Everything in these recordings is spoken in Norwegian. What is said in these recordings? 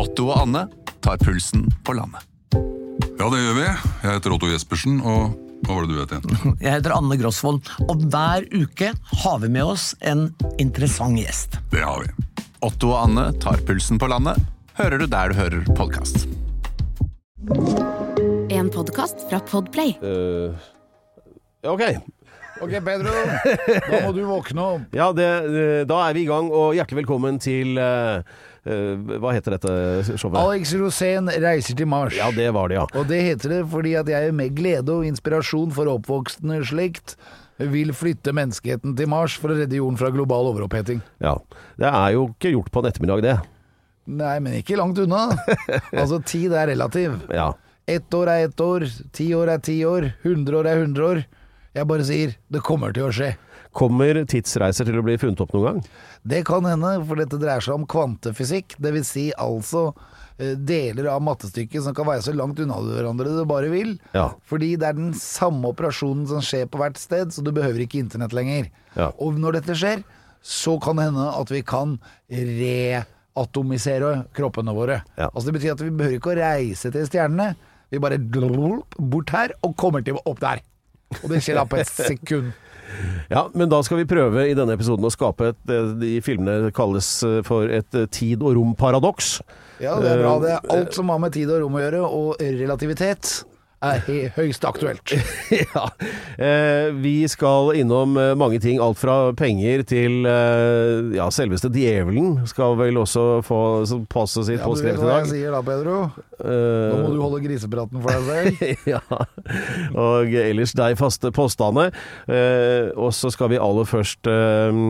Otto og Anne tar pulsen på landet. Ja, det gjør vi. Jeg heter Otto Jespersen, og hva var det du het igjen? Jeg heter Anne Grosvold, og hver uke har vi med oss en interessant gjest. Det har vi. Otto og Anne tar pulsen på landet, hører du der du hører podkast. En podkast fra Podplay. Uh, Ok, Ok, Pedro. Da må du våkne opp. ja, det, eh, da er vi i gang, og hjertelig velkommen til eh, Hva heter dette showet? Alex Rosén reiser til Mars. Ja, det var det, ja. Og det heter det fordi at jeg med glede og inspirasjon for oppvoksende slekt vil flytte menneskeheten til Mars for å redde jorden fra global overoppheting. ja. Det er jo ikke gjort på en ettermiddag, det. Nei, men ikke langt unna. Altså, tid er relativ. Ja. Ett år er ett år, ti år er ti år, hundre år er hundre år. Jeg bare sier det kommer til å skje. Kommer tidsreiser til å bli funnet opp noen gang? Det kan hende, for dette dreier seg om kvantefysikk. Det vil si altså eh, deler av mattestykket som kan være så langt unna hverandre du bare vil. Ja. Fordi det er den samme operasjonen som skjer på hvert sted, så du behøver ikke internett lenger. Ja. Og når dette skjer, så kan det hende at vi kan reatomisere kroppene våre. Ja. Altså Det betyr at vi behøver ikke å reise til stjernene. Vi bare bort her og kommer til opp der. Og det skjer da på et sekund. Ja, men da skal vi prøve i denne episoden å skape et det de filmene kalles eh, for et eh, tid- og romparadoks. Ja, det er bra. Det er alt som har med tid og rom å gjøre, og relativitet er høyst aktuelt. ja. Eh, vi skal innom eh, mange ting. Alt fra penger til eh, ja, selveste djevelen skal vel også få passet sitt Ja, men du vet påskrevet i hva jeg dag. sier da, Pedro? Uh, Nå må du holde grisepraten for deg selv. ja. Og ellers de faste postene. Eh, og så skal vi aller først eh,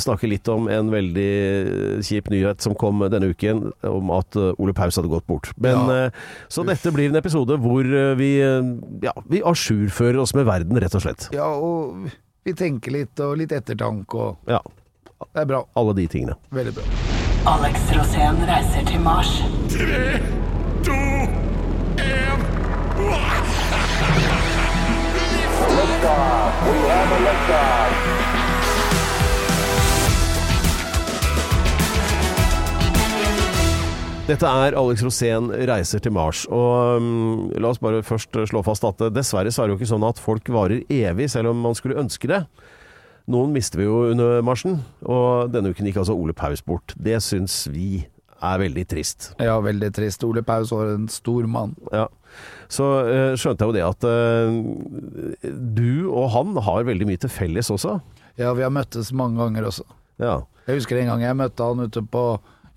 snakke litt om en veldig kjip nyhet som kom denne uken, om at Ole Paus hadde gått bort. Men, Ja. så dette blir en episode hvor eh, vi, eh, ja, vi ajourfører oss med verden, rett og slett. Ja, og vi tenker litt, og litt ettertanke, og Ja, det er bra. alle de tingene. Veldig bra. Alex Rosén reiser til Mars. Dette er Alex Rosén reiser til Mars. Og um, la oss bare først slå fast at eh, dessverre så er det jo ikke sånn at folk varer evig, selv om man skulle ønske det. Noen mister vi jo under marsjen, og denne uken gikk altså Ole Paus bort. Det syns vi er veldig trist. Ja, veldig trist. Ole Paus var en stor mann. Ja. Så uh, skjønte jeg jo det at uh, du og han har veldig mye til felles også. Ja, vi har møttes mange ganger også. Ja. Jeg husker en gang jeg møtte han ute på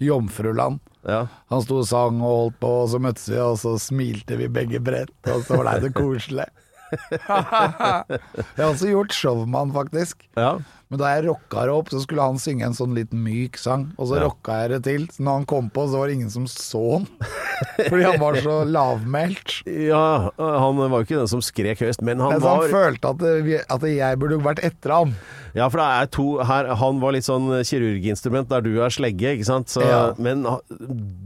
Jomfruland. Ja. Han sto og sang og holdt på, og så møttes vi, og så smilte vi begge bredt, og så blei det koselig. jeg har også gjort showman, faktisk. ja. Men da jeg rocka det opp, så skulle han synge en sånn liten myk sang, og så Ja. rocka jeg det til. Så når han kom på, så var det ingen som så han. Fordi han var så lavmælt. Ja, han var jo ikke den som skrek høyest, men han Men var han følte at, det, at jeg burde vært etter ham. Ja, for det er to her Han var litt sånn kirurginstrument der du er slegge, ikke sant? Så, Ja. Men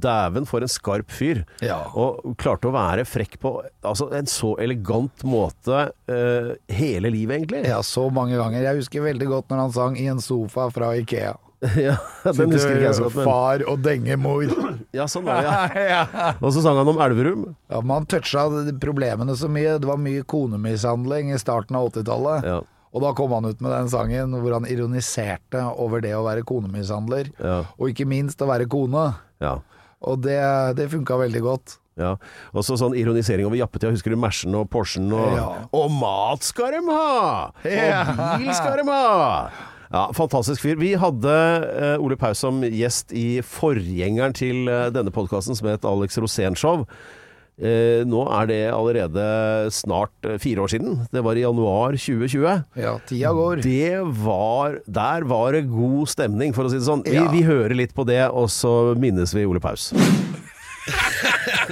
dæven for en skarp fyr. Ja. Og klarte å være frekk på altså, en så elegant måte uh, hele livet, egentlig. Ja, så mange ganger. Jeg husker veldig godt når han sang 'I en sofa' fra Ikea. Ja, den husker ikke jeg så godt, men Far og dengemor. Ja, sånn var det, ja. Og så sang han om Elverum. Ja, man toucha problemene så mye. Det var mye konemishandling i starten av 80-tallet. Ja. Og da kom han ut med den sangen hvor han ironiserte over det å være konemishandler. Ja. Og ikke minst å være kone. Ja. Og det, det funka veldig godt. Ja, og så sånn ironisering over jappetida. Husker du Mersen og Porschen og Ja. Og mat skal de ha! Og bil skal de ha! Ja, Fantastisk fyr. Vi hadde uh, Ole Paus som gjest i forgjengeren til uh, denne podkasten, som het Alex Rosén Show. Uh, nå er det allerede snart fire år siden. Det var i januar 2020. Ja, tida går. Det var Der var det god stemning, for å si det sånn. Vi, Ja. vi hører litt på det, og så minnes vi Ole Paus.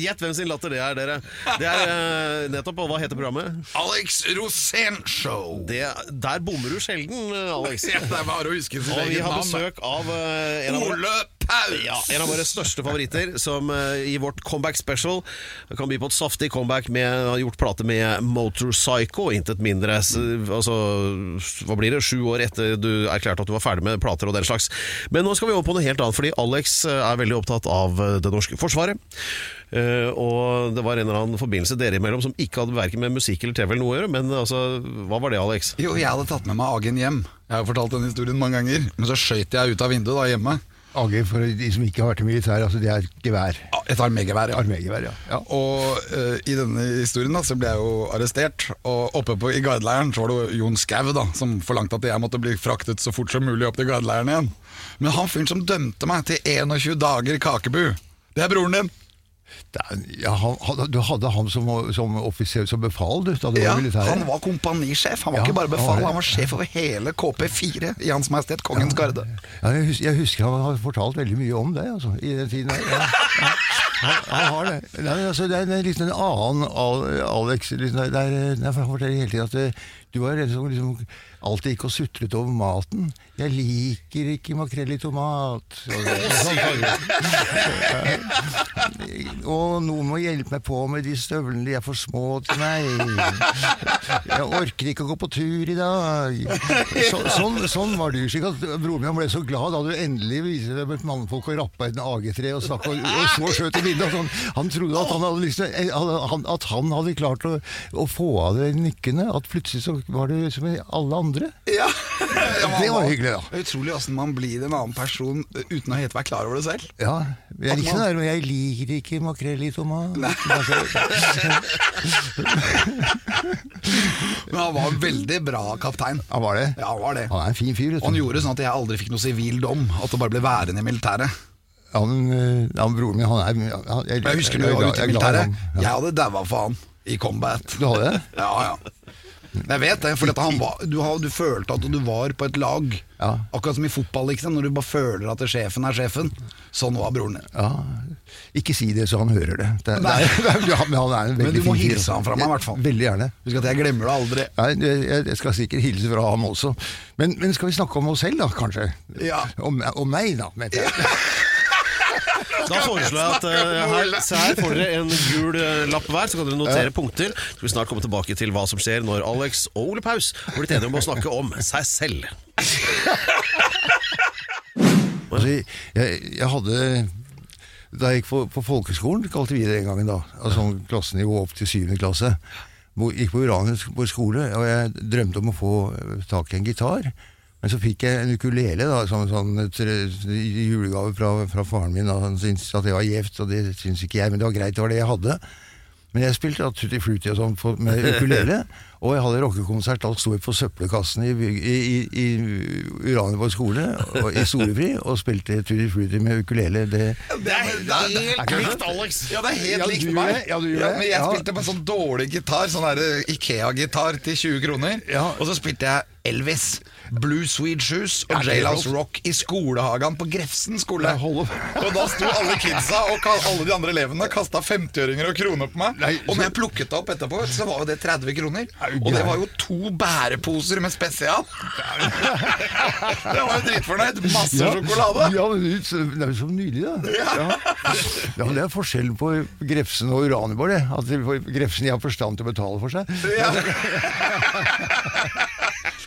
Gjett hvem sin latter det er, dere. Det er eh, nettopp, og hva heter programmet? Alex Rosén Show. Det, der bommer du sjelden, eh, Alex. Det er bare å huske sitt Og vi eget har navn. besøk av eh, en av våre Ole Paus! Ja, en av våre største favoritter, som eh, i vårt comeback special kan by på et saftig comeback med har gjort plate med Motorpsycho, intet mindre. S- Altså, hva blir det? Sju år etter du erklærte at du var ferdig med plater og den slags. Men nå skal vi over på noe helt annet, fordi Alex eh, er veldig opptatt av eh, det norske forsvaret. Eh, og det var en eller annen forbindelse dere imellom som ikke hadde verken med musikk eller TV eller noe å gjøre, men altså, hva var det, Alex? Jo, jeg hadde tatt med meg Agen hjem. Jeg har fortalt den historien mange ganger. Men så skøyt jeg ut av vinduet da hjemme. Agen, for de som ikke har vært i militæret, altså det er et gevær. Et armégevær, ja. Armegevær, ja. ja. Og uh, i denne historien da, så ble jeg jo arrestert, og oppe på, i guideleiren så var det jo Jon Skau da, som forlangte at jeg måtte bli fraktet så fort som mulig opp til guideleiren igjen. Men han fyren som dømte meg til 21 dager kakebu, det er broren din. Er- ja han, han, du hadde ham som, som offiser, som befal, du, da du Ja, var han var kompanisjef, han var Ja, ikke bare han var befal, han var sjef over hele KP4 i Hans Majestet Kongens Garde. Jeg, husker, jeg husker han har fortalt veldig mye om det, altså, i den tiden. Ja, han, har det. Nei, altså, det er liksom en annen Alex. Liksom, det er, det er, han forteller hele tiden at det, du var en som liksom, alltid gikk og sutret over maten. 'Jeg liker ikke makrell i tomat'. Og, og noen må hjelpe meg på med de støvlene, de er for små til meg. Jeg orker ikke å gå på tur i dag. Så, sånn, sånn var det slik at Broren min ble så glad da du endelig viste deg et mannfolk og rappa et AG3 og, snakket, og, og så skjøt i bildet. Han, han trodde at han hadde, liksom, til, at han hadde klart å, å få av det nykkene. At plutselig så var du som alle andre. Ja. Det var hyggelig, da. Utrolig åssen man blir en annen person uten å helt være klar over det selv. Ja, jeg er ikke sånn der, jeg liker ikke makrell i tomat. Men han var en veldig bra kaptein. Han var det. Ja, han var det. Han er en fin fyr. Og han du. gjorde sånn at jeg aldri fikk noe sivil dom. At det bare ble værende i militæret. Han, eh, han broren min, han er han, jeg, Jeg husker når jeg er var ute jeg i militæret. Jeg hadde daua for han i combat. Du hadde det? Ja, ja. Jeg vet det, for han var, du, har, du følte at du var på et lag. Ja. Akkurat som i fotball, liksom, når du bare føler at sjefen er sjefen. Sånn var broren din. Ja, ikke si det så han hører det. det, det er- ja, men han er Men du må hilse han fra meg, i hvert fall. Veldig gjerne. Husk at jeg glemmer det aldri. Nei, jeg, jeg skal sikkert hilse fra ham også. Men, men skal vi snakke om oss selv, da, kanskje? Om, om meg, da, mente jeg. Da foreslår jeg at uh, her, se her får dere en gul eh, lapp hver, så kan dere notere punkter. Så skal vi snart komme tilbake til hva som skjer når Alex og Ole Paus har blitt enige om å snakke om seg selv. Altså, jeg, jeg hadde Da jeg gikk på, på folkeskolen, kalte vi det den gangen, da, altså klassenivå opp til syvende klasse, gikk på Uranus på skole, og jeg drømte om å få eh, tak i en gitar. Men så fikk jeg en ukulele, da, som sånn julegave fra, fra faren min. Da. Han syntes at det var gjevt, og det syntes ikke jeg, men det var greit, det var det jeg hadde. Men jeg spilte da tutti frutti og sånn med ukulele, og jeg hadde rockekonsert. Da sto jeg på søppelkassen i, i, i, i Uranienborg skole og, i Storefri og spilte tutti frutti med ukulele. Det, Det er helt likt Alex! Ja, det er helt Ja, likt meg. det. Ja, du gjør men jeg Ja. spilte på en sånn dårlig gitar, sånn Ikea-gitar til 20 kroner. Ja. Og så spilte jeg Elvis, Blue Sweet Shoes og Jailhouse er. Rock i skolehagen på Grefsen skole. Ja, og da sto alle kidsa og alle de andre elevene kasta 50-øringer og kroner på meg. Og når jeg plukket det opp etterpå, så var jo det 30 kroner. Og det var jo to bæreposer med spesial. jeg var jo dritfornøyd. Masse sjokolade. Ja, men det det er jo så nydelig, da. Ja. Ja, men Det er forskjell på Grefsen og Uranienborg. det. At Grefsen har forstand til å betale for seg. Ja.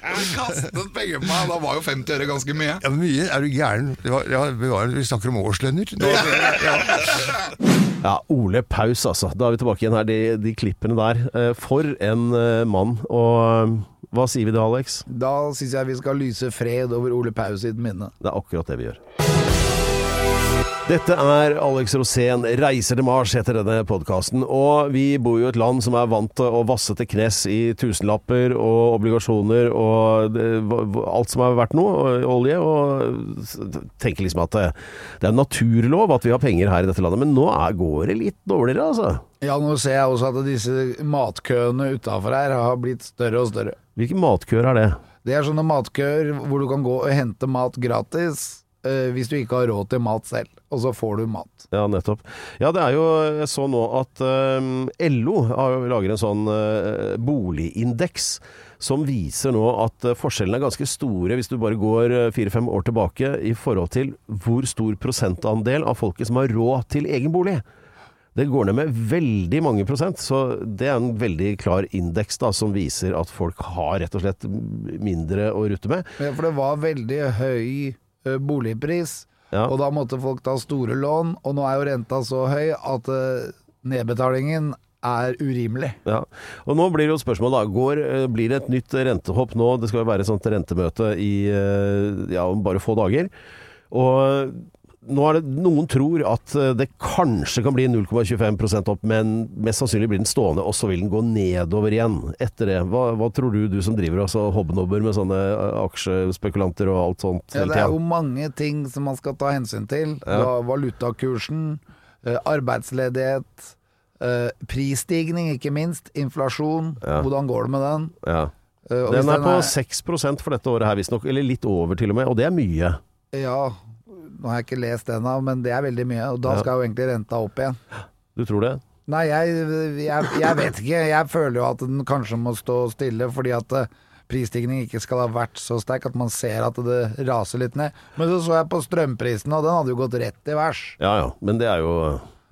Og kastet penger på meg, da var jo 50 øre ganske mye. Ja, Mye. Er du gæren? Det var, ja, vi, var, vi snakker om årslønner. Nå, ja. Ja, Ole Paus, altså. Da er vi tilbake igjen her, de, de klippene der. Eh, For en eh, mann. Og eh, hva sier vi da, Alex? Da syns jeg vi skal lyse fred over Ole Paus sitt minne. Det er akkurat det vi gjør. Dette er Alex Rosén reiser til Mars, heter denne podkasten. Og vi bor jo i et land som er vant til å vasse til knes i tusenlapper og obligasjoner og alt som er verdt noe, olje. Og tenker liksom at det, det er en naturlov at vi har penger her i dette landet. Men nå går det litt dårligere, altså. Ja, nå ser jeg også at disse matkøene utafor her har blitt større og større. Hvilke matkøer er det? Det er sånne matkøer hvor du kan gå og hente mat gratis. Eh, hvis du ikke har råd til mat selv, og så får du mat. Ja, nettopp. Ja, det er jo Jeg så nå at eh, LO lager en sånn uh, boligindeks som viser nå at forskjellene er ganske store hvis du bare går fire-fem år tilbake i forhold til hvor stor prosentandel av folket som har råd til egen bolig. Det går ned med veldig mange prosent, så det er en veldig klar indeks da, som viser at folk har rett og slett mindre å rutte med. Ja, For det var veldig høy boligpris, Ja. og da måtte folk ta store lån, og nå er jo renta så høy at eh, nedbetalingen er urimelig. Ja, og nå blir det jo spørsmål da, Går, eh, blir det et nytt rentehopp nå? Det skal jo være et sånt rentemøte i, eh, ja, om bare få dager. Og nå er det, noen tror at eh, det kanskje kan bli 0,25% opp, men mest sannsynlig blir den stående, og så vil den gå nedover igjen etter det. Hva, hva tror du, du som driver også hobnobber med sånne eh, aksjespekulanter og alt sånt Ja, det er jo mange ting som man skal ta hensyn til. Ja. Valutakursen, eh, arbeidsledighet, prisstigning ikke minst, inflasjon. Ja. Hvordan går det med den? Ja. Og Den er på 6% for dette året her visstnok, eller litt over til og med, og det er mye. Ja, nå har jeg ikke lest den av, men det er veldig mye. Og da Ja. skal jo egentlig renta opp igjen. Du tror det? Nei, jeg, jeg, jeg vet ikke. Jeg føler jo at den kanskje må stå stille, fordi at eh, prisstigning ikke skal ha vært så sterk at man ser at det raser litt ned. Men så så jeg på strømprisen, og den hadde jo gått rett i værs. Ja ja, men det er jo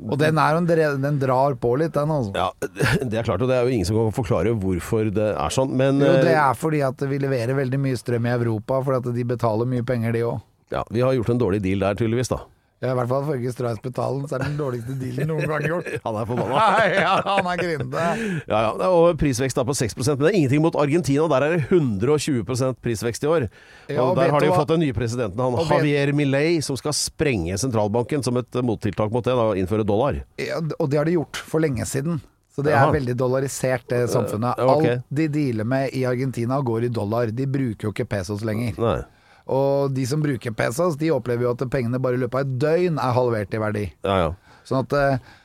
Og den, er den drar på litt, den altså. Ja, det er klart, og det er jo ingen som kan forklare hvorfor det er sånn, men Jo, det eh, er fordi at vi leverer veldig mye strøm i Europa, fordi at de betaler mye penger, de òg. Ja, vi har gjort en dårlig deal der, tydeligvis, da. Ja, I hvert fall ifølge Strauss-Betalen, så er det den dårligste dealen noen gang gjort. Han er forbanna. Ja, han er grinete. Ja, ja, og prisvekst da på 6% men det er ingenting mot Argentina. Der er det 120% prisvekst i år. Ja, og og Der har de jo fått den nye presidenten, han Javier Millet, som skal sprenge sentralbanken som et mottiltak mot det, da, innføre dollar. Ja, og det har de gjort for lenge siden. Så det er veldig dollarisert, det samfunnet. Alt de dealer med i Argentina går i dollar. De bruker jo ikke pesos lenger. Nei. Og de som bruker pesos, de opplever jo at pengene bare i løpet av et døgn er halvert i verdi. Ja, ja. Sånn at uh,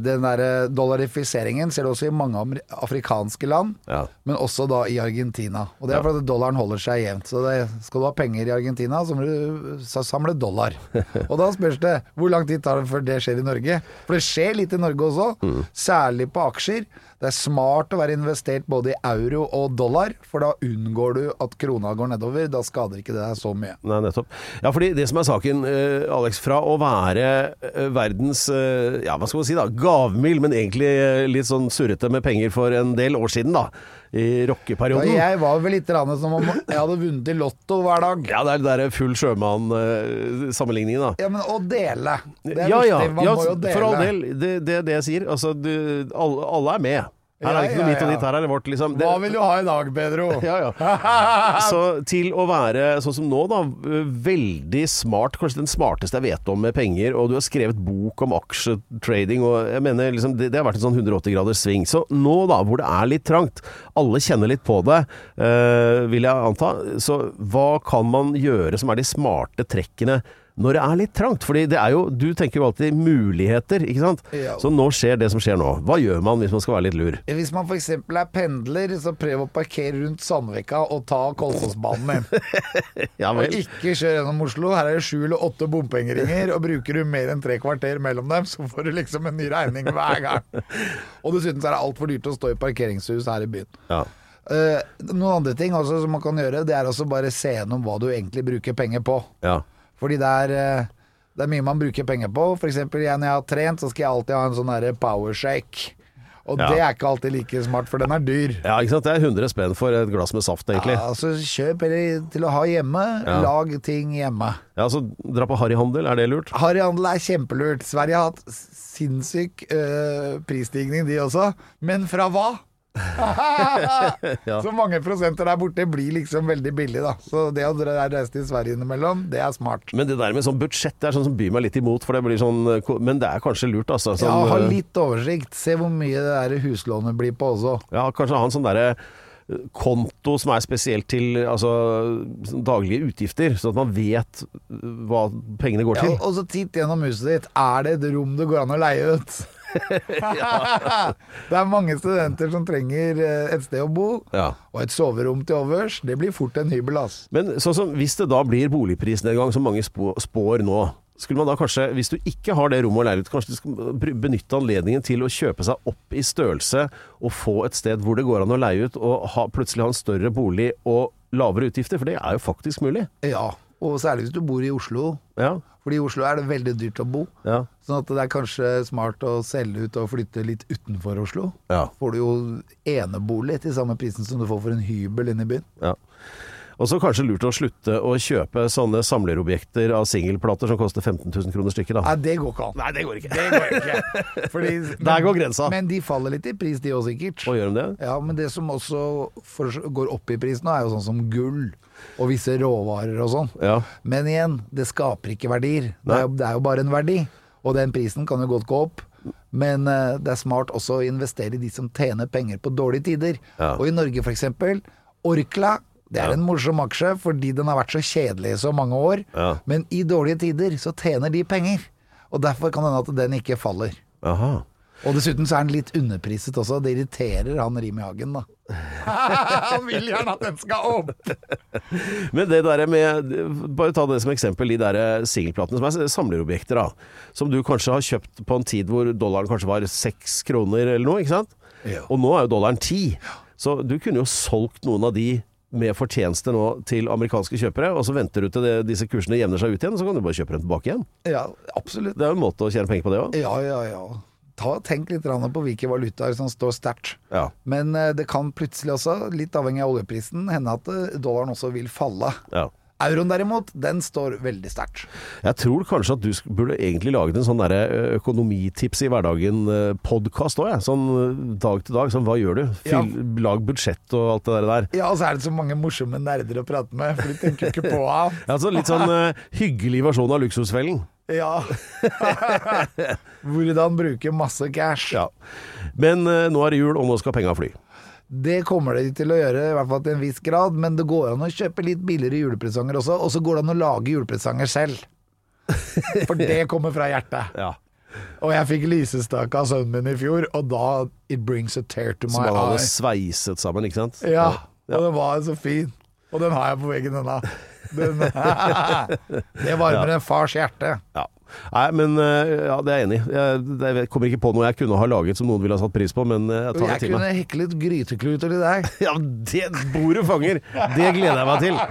den der dollarifiseringen ser du også i mange afrikanske land, Ja. men også da i Argentina. Og det er fordi dollaren holder seg jevnt. Så det, skal du ha penger i Argentina, så må du samle dollar. Og da spørs det hvor lang tid tar det før det skjer i Norge. For det skjer litt i Norge også, særlig på aksjer. Det er smart å være investert både i euro og dollar, for da unngår du at krona går nedover. Da skader ikke det deg så mye. Nei, nettopp. Ja, fordi det som er saken, eh, Alex, fra å være eh, verdens eh, ja, hva skal man si da, gavmild, men egentlig eh, litt sånn surrete med penger for en del år siden, da, i Ja, rockeperioden. jeg var vel litt grann som om jeg hadde vunnet i Lotto hver dag. Ja, det er det der full sjømann-sammenligningen, da. Ja, men å dele. Det er ja, ja, viktig. Man ja, må jo dele. for all del. Det er det, det jeg sier. Altså, du, alle, alle er med. Her er det ikke noe mitt og ditt, her er det vårt, liksom. Det, Hva vil du ha i dag, Pedro? ja, ja. Så til å være sånn som nå, da. Veldig smart. Kanskje den smarteste jeg vet om med penger. Og du har skrevet bok om aksjetrading, og jeg mener liksom det, det har vært en sånn 180 graders sving. Så nå, da, hvor det er litt trangt, alle kjenner litt på det, øh, vil jeg anta. Så hva kan man gjøre som er de smarte trekkene? Når det er litt trangt, fordi det er jo Du tenker jo alltid muligheter, ikke sant? Ja. Så nå skjer det som skjer nå. Hva gjør man hvis man skal være litt lur? Hvis man f.eks. er pendler, så prøv å parkere rundt Sandvika og ta Kolsåsbanen. Ja Og ikke kjør gjennom Oslo. Her er det sju eller åtte bompengeringer, og bruker du mer enn tre kvarter mellom dem, så får du liksom en ny regning hver gang. Og dessuten så er det altfor dyrt å stå i parkeringshus her i byen. Ja. Uh, noen andre ting også som man kan gjøre, det er også bare se gjennom hva du egentlig bruker penger på. ja. Fordi det er, eh, det er mye man bruker penger på. Jeg, når jeg har trent, så skal jeg alltid ha en sånn powershake. power shake. Og Ja. det er ikke alltid like smart, for den er dyr. Ja, ikke sant. Det er 100 spenn for et glass med saft, egentlig. Ja, altså Kjøp eller til å ha hjemme. Ja. Lag ting hjemme. Ja, så dra på harryhandel, er det lurt? Harryhandel er kjempelurt. Sverige har hatt sinnssyk øh, prisstigning, de også. Men fra hva? Ja. Så mange prosenter der borte blir liksom veldig billig, da. Så det å reise til Sverige innimellom, det er smart. Men det der med sånn budsjett, det er sånn som byr meg litt imot, for det blir sånn Men det er kanskje lurt, altså. Sånn, Ja, ha eh, litt oversikt. Se hvor mye det der huslånet blir på også. ja, kanskje ha en sånn derre eh, konto som er spesielt til altså, sånn daglige utgifter, sånn at man vet eh, hva pengene går til. Ja, og så titt gjennom huset ditt. Er det et rom det går an å leie ut? det er mange studenter som trenger eh, et sted å bo, Ja. og et soverom til overs. Det blir fort en hybel, ass. Men sånn som hvis det da blir boligprisnedgang, som mange spår nå, skulle man da kanskje, hvis du ikke har det rommet og leilighet, kanskje du skal benytte anledningen til å kjøpe seg opp i størrelse og få et sted hvor det går an å leie ut, og ha, plutselig ha en større bolig og lavere utgifter, for det er jo faktisk mulig. Ja, og særlig hvis du bor i Oslo. Ja, Fordi i Oslo er det veldig dyrt å bo. ja, Sånn at det er kanskje smart å selge ut og flytte litt utenfor Oslo. ja. Får du jo enebolig til samme prisen som du får for en hybel inne i byen. ja. Og så kanskje lurt å slutte å kjøpe sånne samlerobjekter av singelplater som koster 15 000 kroner stykket, da. Nei, det går ikke an. Nei, det går ikke. Det går ikke. Fordi, Der går grensa. Men de faller litt i pris, de òg sikkert. Og gjør de det? Ja, men det som også går opp i pris nå, er jo sånn som gull og visse råvarer og sånn. Ja. Men igjen, det skaper ikke verdier. Det er, jo, det er jo bare en verdi. Og den prisen kan jo godt gå opp. Men uh, det er smart også å investere i de som tjener penger på dårlige tider. Ja. Og i Norge f.eks. Orkla. Det er en morsom aksje fordi den har vært så kjedelig i så mange år. Ja. Men i dårlige tider så tjener de penger. Og derfor kan det hende at den ikke faller. Aha. Og dessuten så er den litt underpriset også. Det irriterer han Rimi Hagen, da. han vil gjerne at den skal opp! Men det der med Bare ta det som eksempel, de der singelplatene som er samlerobjekter, da. Som du kanskje har kjøpt på en tid hvor dollaren kanskje var seks kroner eller noe, ikke sant? Ja. Og nå er jo dollaren ti. Så du kunne jo solgt noen av de med fortjeneste nå til amerikanske kjøpere, og så venter du til det, disse kursene jevner seg ut igjen, så kan du bare kjøpe dem tilbake igjen. Ja, absolutt. Det er jo en måte å tjene penger på det òg. Ja, ja, ja. Ta, tenk litt på hvilke valutaer som står sterkt. Ja. Men eh, det kan plutselig også, litt avhengig av oljeprisen, hende at eh, dollaren også vil falle. ja. Euroen derimot, den står veldig sterkt. Jeg tror kanskje at du burde egentlig laget en sånn derre økonomitips i hverdagen-podkast òg, jeg. Sånn dag til dag. Sånn hva gjør du? Fyll, Ja. Lag budsjett og alt det der. der. Ja, og så er det så mange morsomme nerder å prate med, for de tenker jo ikke på ham. Ja, altså litt sånn uh, hyggelig versjon av Luksusfellen. Ja. Hvordan bruke masse cash. Ja. Men uh, nå er det jul, og nå skal penga fly. Det kommer de til å gjøre, i hvert fall til en viss grad, men det går an å kjøpe litt billigere julepresanger også, og så går det an å lage julepresanger selv. For det kommer fra hjertet. Ja. Og jeg fikk lysestake av sønnen min i fjor, og da It brings a tear to Som my man hadde eye. sveiset sammen, ikke sant? Ja, Ja. og den var så fin. Og den har jeg på veggen ennå. Det varmer en fars hjerte. Ja. Nei, men ja, det er jeg enig i. Jeg, jeg kommer ikke på noe jeg kunne ha laget som noen ville ha satt pris på, men ø, jeg det tar det jeg til kunne meg. heklet grytekluter til deg. Ja, det bordet fanger! Det gleder jeg meg til.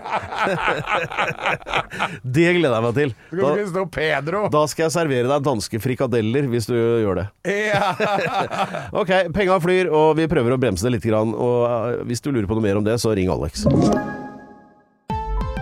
Det gleder jeg meg til. Da, da skal jeg servere deg danske frikadeller hvis du gjør det. Ok, penga flyr, og vi prøver å bremse det litt. Og eh, hvis du lurer på noe mer om det, så ring Alex.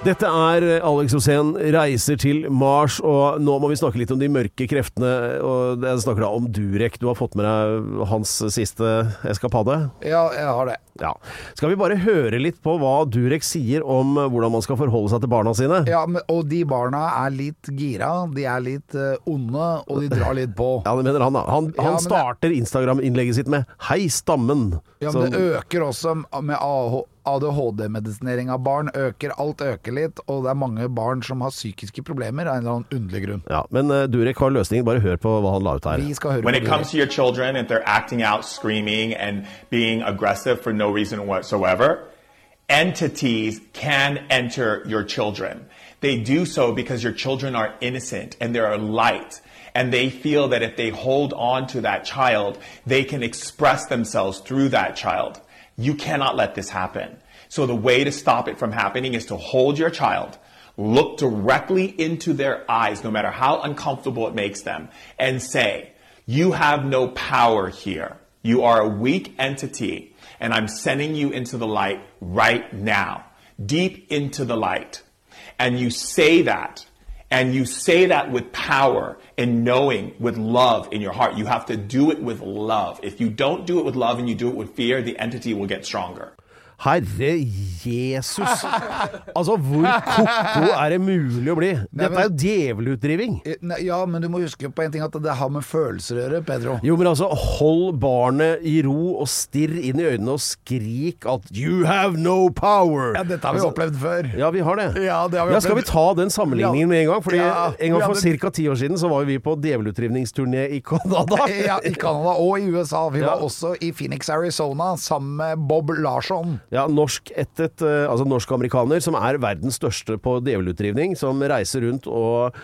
Dette er Alex Rosén reiser til Mars, og nå må vi snakke litt om de mørke kreftene. Og Jeg snakker da om Durek. Du har fått med deg hans siste eskapade? ja, jeg har det. Ja. Skal vi bare høre litt på hva Durek sier om hvordan man skal forholde seg til barna sine? Ja, men, og de barna er litt gira, de er litt eh, onde, og de drar litt på. Ja, det mener han da. Han, Ja, han det- starter Instagram-innlegget sitt med 'Hei, stammen'. Ja, men det øker også med ADHD-medisinering av barn. Øker, alt øker litt, og det er mange barn som har psykiske problemer av en eller annen underlig grunn. ja, men uh, Durek har løsningen. Bare hør på hva han la ut her. Vi skal høre When it comes to your children, if they're acting out, screaming, and being aggressive for no reason whatsoever, entities can enter your children. They do so because your children are innocent and they're light. And they feel that if they hold on to that child, they can express themselves through that child. You cannot let this happen. So the way to stop it from happening is to hold your child, look directly into their eyes, no matter how uncomfortable it makes them, and say, You have no power here. You are a weak entity, and I'm sending you into the light right now, deep into the light. And you say that, and you say that with power and knowing, with love in your heart. You have to do it with love. If you don't do it with love and you do it with fear, the entity will get stronger. Herre Jesus! Altså, hvor ko-ko er det mulig å bli? Dette er jo djevelutdriving. Eh, Ja, men du må huske på en ting at det har med følelser å gjøre, Pedro. Jo, men altså, hold barnet i ro og stirr inn i øynene og skrik at 'you have no power'. Ja, dette har vi Altså, opplevd før. Ja, vi har det. Ja, det har vi Ja, skal vi ta den sammenligningen med en gang? Fordi Ja, En gang for ca. ti år siden så var vi på djevelutdrivningsturné i Canada. Ja, I Canada og i USA. Vi var også i Phoenix, Arizona sammen med Bob Larsson. Ja, norsk-ættet, eh, altså norsk-amerikaner, som er verdens største på djevelutdrivning, som reiser rundt og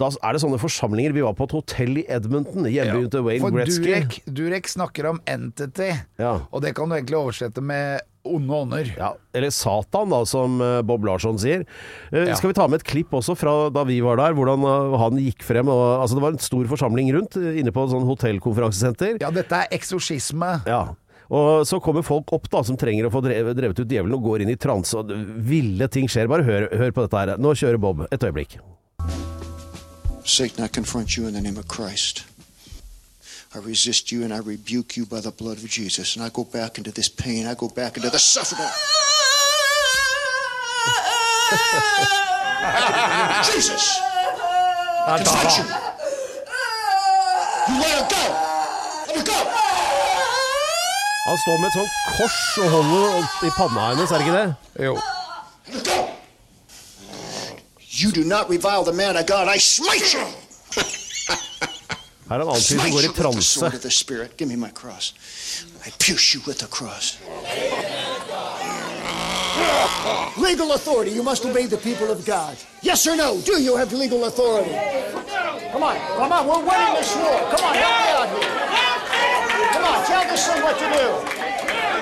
da er det sånne forsamlinger. Vi var på et hotell i Edmonton, hjembyen til Wayne For Gretzky. Durek, Durek snakker om entity, Ja. og det kan du egentlig oversette med onde ånder. Ja, eller Satan, da, som eh, Bob Larsson sier. Eh, Ja. Skal vi ta med et klipp også fra da vi var der, hvordan eh, han gikk frem? Og, altså, det var en stor forsamling rundt, inne på et sånn hotellkonferansesenter. Ja, dette er eksorsisme. Ja. Og så kommer folk opp da, som trenger å få drevet, drevet ut djevelen og går inn i transe, og ville ting skjer. Bare hør, hør på dette her. Nå kjører Bob. Et øyeblikk. Satan, I confront you in the name of Christ. I resist you and I rebuke you by the blood of Jesus. And I go back into this pain. I go back into the suffering. Jesus! Confront you! You let her go! Let her go! Han står med et sånt kors og holder opp i panna hennes, er det ikke det? Jo. Let her go! You do not revile the man of God. I smite you! Her er en annen fyr som Smite går you i with the transe. sword of the Spirit. Give me my cross. I pierce you with the cross. Legal authority. You must obey the people of God. Yes or no? Do you have legal authority? Come on, come on. We're winning this war. Come on, help me out here.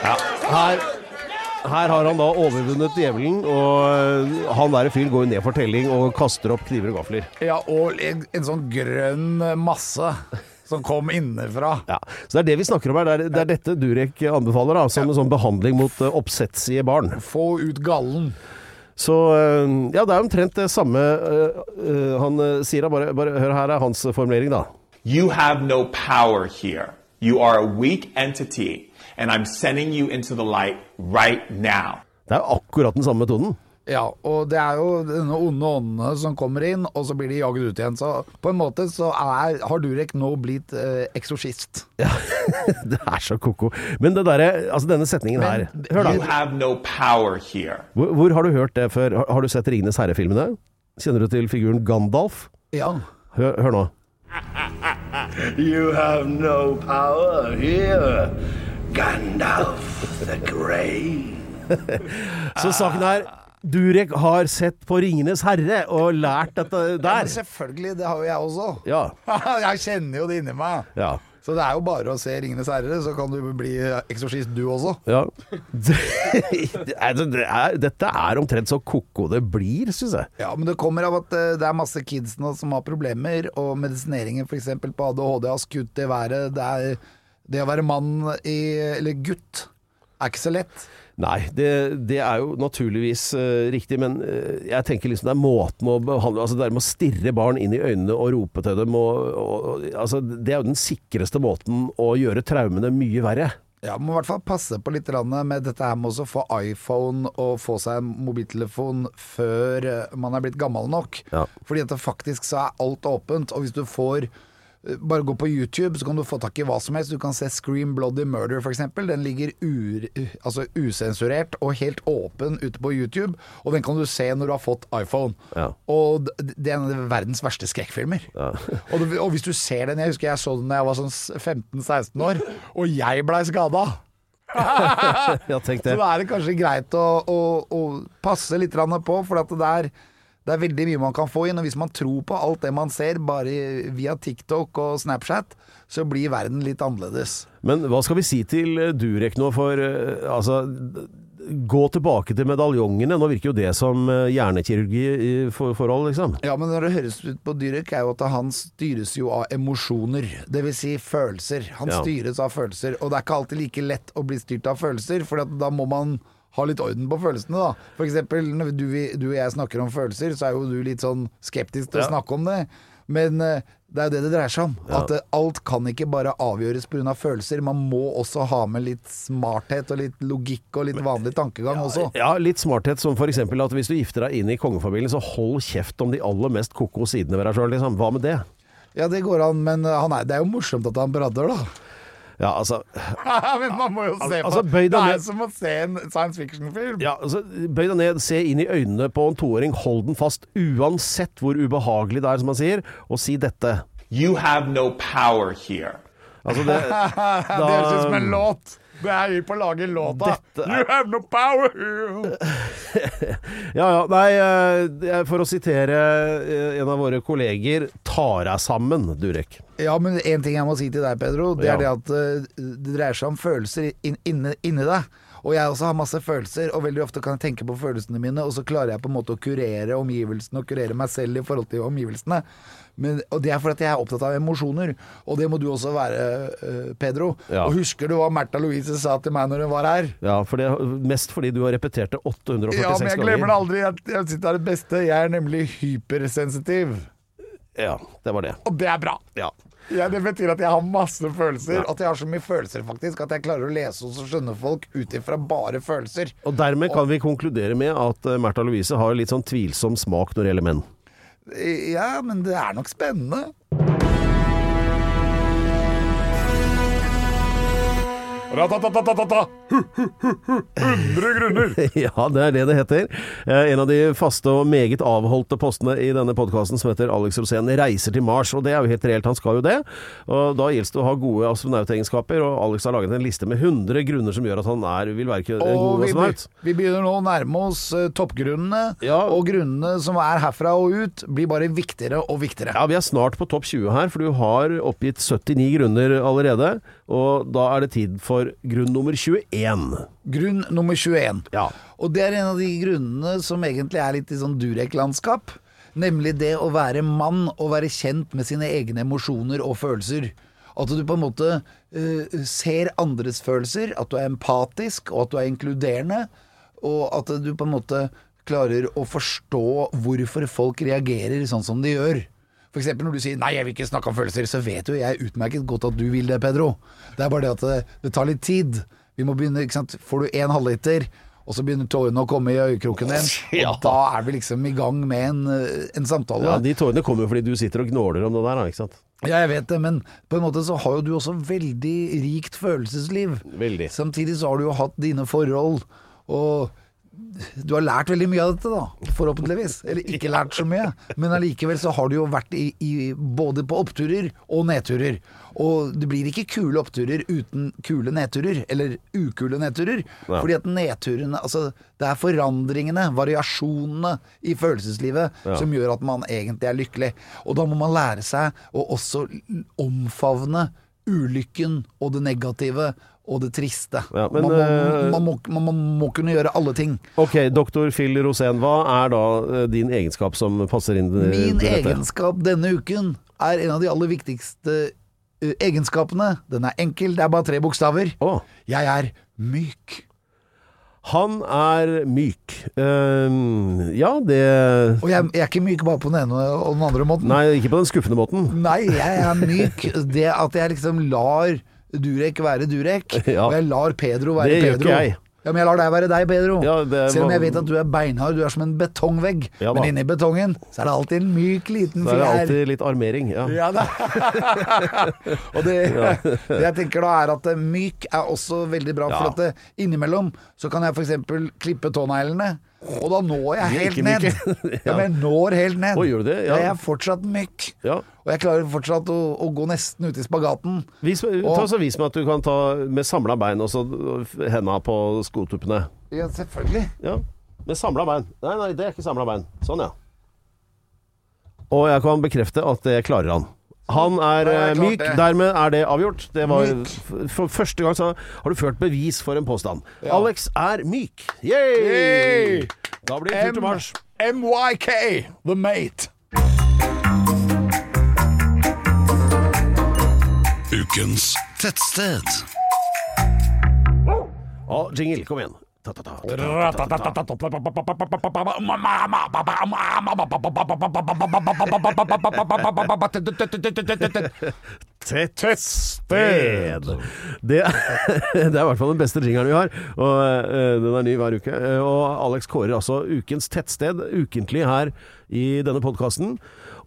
Ja, her, her har han da overvunnet djevelen, og øh, han der fyren går ned for telling og kaster opp kniver og gafler. Ja, og en, en sånn grønn masse som kom innenfra. Ja, så det er det vi snakker om her. Det er, det er dette Durek anbefaler da, som en sånn behandling mot oppsetsige barn. Få ut gallen. Så øh, ja, det er omtrent det samme han sier. Bare, bare hør her er hans formulering, da. You have no power here. You are a weak entity, and I'm sending you into the light right now. Det er akkurat den samme metoden. Ja, og det er jo denne onde åndene som kommer inn, og så blir de jaget ut igjen. Så på en måte så er, har Durek nå blitt eh, eksorsist. det er så ko-ko. Men det der, Altså, denne setningen her Hør, You da. have no power here. Hvor, hvor har du hørt det før? Har, har du sett Ringenes herre-filmene? Kjenner du til figuren Gandalf? Ja. Hør, hør nå. You have no power here, Gandalf the Grey. Så saken er Durek har sett på Ringenes herre og lært dette Ja, der. selvfølgelig, det har jo jeg også. Ja. jeg kjenner jo det inni meg. Ja. Så det er jo bare å se 'Ringenes herre', så kan du bli eksorsist du også. ja. Det det er, dette er omtrent så ko-ko det blir, syns jeg. Ja, men det kommer av at eh, det er masse kids nå som har problemer, og medisineringen f.eks. på ADHD har skutt i været. Det, er, det å være mann i, eller gutt er ikke så lett. Nei, det, det er jo naturligvis uh, riktig, men uh, jeg tenker liksom det er måten å behandle Altså det der med å stirre barn inn i øynene og rope til dem og, og, og altså, Det er jo den sikreste måten å gjøre traumene mye verre. Ja, må i hvert fall passe på litt med dette her med å få iPhone og få seg en mobiltelefon før eh, man er blitt gammel nok. Ja. Fordi at faktisk så er alt åpent, og hvis du får bare gå på YouTube, så kan du få tak i hva som helst. Du kan se Scream Bloody Murder, f.eks. Den ligger ur, altså usensurert og helt åpen ute på YouTube, og den kan du se når du har fått iPhone. Ja. Og det er en av verdens verste skrekkfilmer. og, og hvis du ser den Jeg husker jeg så den da jeg var sånn 15-16 år, og jeg blei skada. Så da er det kanskje greit å, å, å passe litt på, for at det er, det er veldig mye man kan få inn. Og hvis man tror på alt det man ser bare via TikTok og Snapchat, så blir verden litt annerledes. Men hva skal vi si til eh, Durek nå for eh, Altså, gå tilbake til medaljongene. Nå virker jo det som eh, hjernekirurgi i forhold, liksom. Ja, men når det høres ut på Dyrek, er jo at han styres jo av emosjoner. Det vil si følelser. Han Ja. styres av følelser. Og det er ikke alltid like lett å bli styrt av følelser, for da må man ha litt orden på følelsene, da. For eksempel når du, du og jeg snakker om følelser, så er jo du litt sånn skeptisk til Ja. å snakke om det. Men eh, det er jo det det dreier seg om. At eh, alt kan ikke bare avgjøres pga. følelser. Man må også ha med litt smarthet og litt logikk og litt vanlig tankegang også. Ja, litt smarthet som f.eks. at hvis du gifter deg inn i kongefamilien, så hold kjeft om de aller mest ko-ko sidene ved deg sjøl. Liksom. Hva med det? Ja, det går an, men eh, han er, det er jo morsomt at han prater, da. Ja, altså men man må jo se på Altså, Det er ned. som å se en science fiction-film. Ja, altså, Bøy deg ned, se inn i øynene på en toåring, hold den fast, uansett hvor ubehagelig det er, som han sier, og si dette. You have no power here. Altså, det, det høres ut som en låt. Det er vi på å lage låta. Dette er- You have no power. Ja, ja, nei, eh, for å sitere eh, en av våre kolleger, ta deg sammen, Durek. Ja, men en ting jeg må si til deg, Pedro, det er det at eh, det dreier seg om følelser inn, inne, inni deg. Og jeg også har masse følelser, og veldig ofte kan jeg tenke på følelsene mine, og så klarer jeg på en måte å kurere omgivelsene og kurere meg selv i forhold til omgivelsene. Men, og det er fordi jeg er opptatt av emosjoner, og det må du også være, eh, Pedro. Ja. Og husker du hva Märtha Louise sa til meg når hun var her? Ja, for det, mest fordi du har repetert det 846 ganger. Ja, men jeg glemmer det aldri. Jeg, jeg synes det er det beste. Jeg er nemlig hypersensitiv. Ja, det var det. Og det er bra. Ja. Ja, det betyr at jeg har masse følelser. At jeg har så mye følelser faktisk At jeg klarer å lese og skjønne folk ut ifra bare følelser. Og dermed kan vi konkludere med at eh, Märtha Louise har litt sånn tvilsom smak når det gjelder menn. Ja, men det er nok spennende. Ratatatata. 100 grunner. ja, det er det det heter. Eh, En av de faste og meget avholdte postene i denne podkasten som heter Alex Rosén reiser til Mars, og det er jo helt reelt, han skal jo det. Og da gjelder det å ha gode astronautegenskaper, og Alex har laget en liste med 100 grunner som gjør at han er, vil være en god vi, astronaut. vi begynner nå å nærme oss toppgrunnene, ja. og grunnene som er herfra og ut, blir bare viktigere og viktigere. Ja, vi er snart på topp 20 her, for du har oppgitt 79 grunner allerede. Og da er det tid for grunn nummer 21. Grunn nummer 21. Og det er en av de grunnene som egentlig er litt i sånn Durek-landskap. Nemlig det å være mann og være kjent med sine egne emosjoner og følelser. At du på en måte uh, ser andres følelser, at du er empatisk og at du er inkluderende. Og at du på en måte klarer å forstå hvorfor folk reagerer sånn som de gjør. Eksempel når du sier 'nei, jeg vil ikke snakke om følelser', så vet jo jeg utmerket godt at du vil det, Pedro. Det er bare det at det, det tar litt tid. Vi må begynne, ikke sant. Får du én halvliter, og så begynner tårene å komme i øyekroken din, og da er vi liksom i gang med en, eh, en samtale. Ja, De tårene kommer jo fordi du sitter og gnåler om det der, ikke sant? Ja, jeg vet det, men på en måte så har jo du også veldig rikt følelsesliv. Veldig. Samtidig så har du jo hatt dine forhold, og du har lært veldig mye av dette, da. Forhåpentligvis. Eller ikke lært så mye, men allikevel så har du jo vært i, i både på oppturer og nedturer. Og det blir ikke kule oppturer uten kule nedturer, eller ukule nedturer. Ja. Fordi at nedturene Altså, det er forandringene, variasjonene i følelseslivet Ja. som gjør at man egentlig er lykkelig. Og da må man lære seg å også omfavne ulykken og det negative og det triste. Ja, men, man, må, eh, man, må, man, man må kunne gjøre alle ting. Ok, doktor Phil Rosén, hva er da eh, din egenskap som passer inn i Min egenskap denne uken er en av de aller viktigste eh, egenskapene. Den er enkel, det er bare tre bokstaver. Jeg er myk. Han er myk. Uh, ja, det Og jeg, jeg er ikke myk bare på den ene og den andre måten. Nei, ikke på den skuffende måten. Nei, jeg er myk. Det at jeg liksom lar Durek være Durek, Ja. og jeg lar Pedro være Det gjør Pedro. ikke jeg. Ja, Men jeg lar deg være deg, Pedro. Ja, det Selv om jeg vet at du er beinhard, du er som en betongvegg. Ja, men inni betongen så er det alltid en myk, liten fjær. Så er det alltid litt armering. Ja. Ja, da. og det, det jeg tenker da er at eh, myk er også veldig bra, for at det, innimellom så kan jeg f.eks. klippe tåneglene, og da når jeg helt ikke ned. ja. men jeg når helt ned. Og gjør du det? Ja. Jeg er fortsatt myk. Ja. Og jeg klarer fortsatt å, å gå nesten ut i spagaten. Vis, ta så vis meg at du kan ta med samla bein og så henda på skotuppene. Ja, selvfølgelig. Ja, med samla bein. Nei, nei, det er ikke samla bein. Sånn, ja. Og jeg kan bekrefte at det klarer han. Han er nei, eh, myk, det. dermed er det avgjort. Det var. For første gang så har du ført bevis for en påstand. Ja. Alex er myk. Yay! Yay! Da blir det tur til Mars. MYK, The Mate. Ukens tettsted. Ja, jingle, kom igjen. Tettsted. Det, det er i hvert fall den beste jingeren vi har, og eh, den er ny hver uke. Eh, Og Alex kårer altså ukens tettsted ukentlig her i denne podkasten,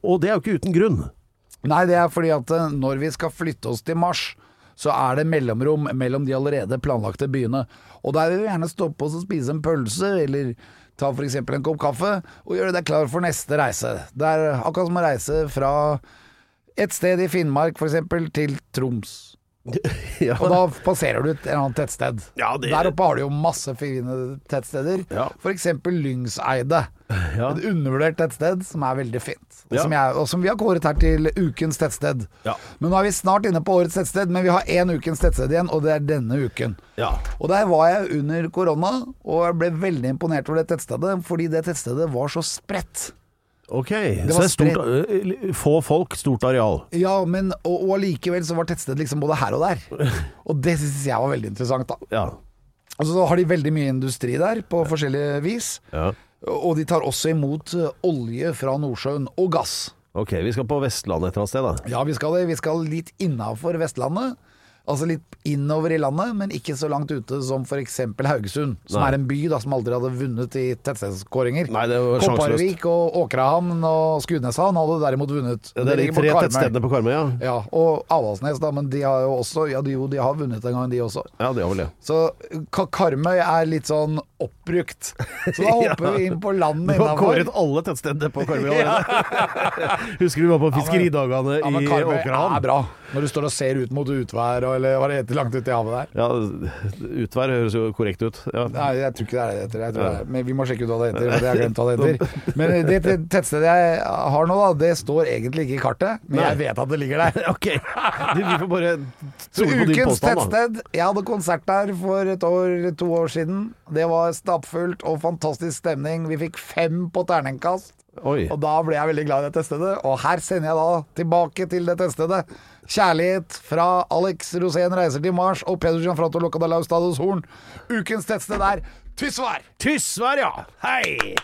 og det er jo ikke uten grunn. Nei, det er fordi at eh, når vi skal flytte oss til Mars, så er det mellomrom mellom de allerede planlagte byene. Og der vil vi gjerne stoppe oss og spise en pølse, eller ta f.eks. en kopp kaffe, og gjøre deg klar for neste reise. Det er akkurat som å reise fra et sted i Finnmark f.eks. til Troms. Ja. Og da passerer du et eller annet tettsted. Ja, det- Der oppe har du jo masse fine tettsteder. Ja. F.eks. Lyngseidet. Ja. Et undervurdert tettsted som er veldig fint. Og, som jeg, og som vi har kåret her til ukens tettsted. Ja. Men nå er vi snart inne på årets tettsted, men vi har én ukens tettsted igjen, og det er denne uken. Ja. Og der var jeg under korona, og jeg ble veldig imponert over det tettstedet, fordi det tettstedet var så spredt. Ok, det så det er stort, eh, få folk, stort areal. Ja, men og, og allikevel så var tettstedet liksom både her og der. Og det syns jeg var veldig interessant, da. Ja. Og så har de veldig mye industri der, på forskjellige vis. ja. Og de tar også imot eh, olje fra Nordsjøen, og gass. Ok, vi skal på Vestlandet et eller annet sted, da. Ja, vi skal det. Vi skal litt innafor Vestlandet. Altså litt innover i landet, men ikke så langt ute som f.eks. Haugesund. Som Nei. er en by da som aldri hadde vunnet i tettstedskåringer. Kopparvik og Åkrahamn og Skudeneshavn hadde derimot vunnet. Ja, det er de tre tettstedene på Karmøy, ja. Ja, og Avaldsnes, da, men de har jo også Ja, de, jo, de har vunnet en gang, de også. Ja, de har vel det. Så Karmøy er litt sånn oppbrukt. Så da Ja. hopper vi inn på landet Du har kåret alle tettstedene på Karmøy allerede. Husker vi var på fiskeridagene Ja, men i Karmøy Åkrehamn? er bra. Når du står og ser ut mot utvær, eller hva det heter, langt ute i havet der. Ja, utvær høres jo korrekt ut. Ja. Nei, jeg tror ikke det er det heter. Jeg tror Ja. det. Men vi må sjekke ut hva det heter, for jeg har glemt hva det heter. Men det tettstedet jeg har nå, da, det står egentlig ikke i kartet, men Nei. jeg vet at det ligger der. Ok, vi får bare stole på din ukens påstand, da. tettsted. Jeg hadde konsert der for et år, to år siden. Det var stappfullt og fantastisk stemning. Vi fikk fem på terningkast. Oi. Og da ble jeg veldig glad i det tettstedet. Og her sender jeg da tilbake til det tettstedet. Kjærlighet fra Alex Rosén reiser til Mars og Peder Gianfranto Locadalaus Stados Horn. Ukens tettsted er Tysvær! Tysvær, ja! Hei!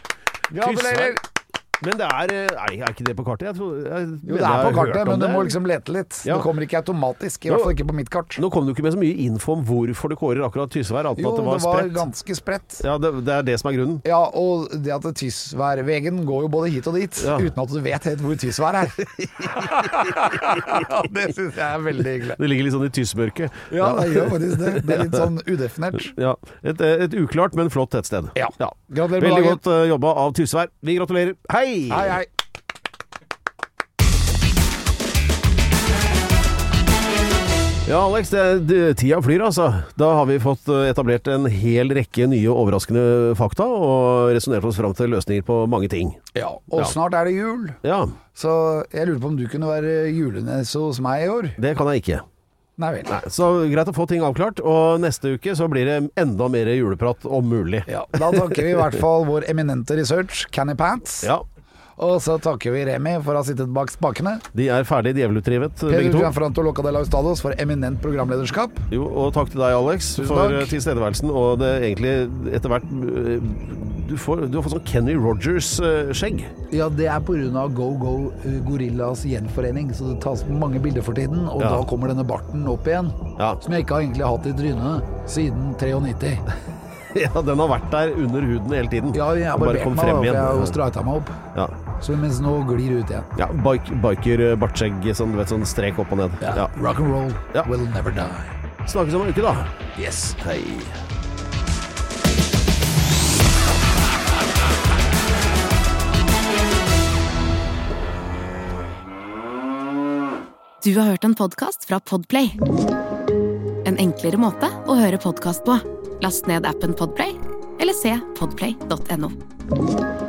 Gratulerer! Men det er eh, er ikke det på kartet? Jeg tror, jeg Jo, det er på kartet, men du må liksom lete litt. Ja. Det kommer ikke automatisk. I hvert fall ikke på mitt kart. Nå kom du ikke med så mye info om hvorfor du kårer akkurat Tysvær, annet enn Jo, at det var spredt. ganske spredt. Ja, det, det er det som er grunnen. Ja, og det at Tysværvegen går jo både hit og dit, Ja. uten at du vet helt hvor Tysvær er. det syns jeg er veldig hyggelig. Det ligger litt sånn i tysmørket. Ja, det gjør faktisk det. Det er litt sånn udefinert. Ja, et, et uklart, men flott tettsted. Ja. Med Veldig godt eh, jobba av Tysvær. Vi gratulerer. Hei! Hei, hei. Ja, Alex, det, det, tida flyr altså. Da har vi fått eh, etablert en hel rekke nye overraskende fakta, og resonnert oss fram til løsninger på mange ting. Ja, og Ja. snart er det jul. Ja, Så jeg lurer på om du kunne være julenisse hos meg i år? det kan jeg ikke. Nei vel. Nei, så greit å få ting avklart, og neste uke så blir det enda mer juleprat, om mulig. Ja, da takker vi i hvert fall vår eminente research, Canny Pants. Ja, Og så takker vi Remi for å ha sittet bak spakene. de er ferdig djevelutdrivet, begge to. Gianfranto de Laustados for eminent programlederskap. Jo, og takk til deg, Alex, Tusen for takk. eh, tilstedeværelsen, og det egentlig etter hvert eh, du, får, du har fått sånn Kenny Rogers-skjegg. Ja, det er pga. Go Go eh, Gorillas gjenforening, så det tas mange bilder for tiden. Og Ja. da kommer denne barten opp igjen, Ja. som jeg ikke har egentlig hatt i trynet siden 93. ja, den har vært der under huden hele tiden. Ja, jeg har bare barbert kom meg, frem jeg har igjen. meg opp. Ja. Så mens nå glir ut igjen. Ja, bike, biker bartskjegg, sånn, du vet, sånn strek opp og ned. Ja. Rock and roll Ja. will never die. Snakkes om en uke, da. Yes. Hei. Du har hørt en podcast fra Podplay. En enklere måte å høre podcast på. Last ned appen Podplay, eller se podplay.no.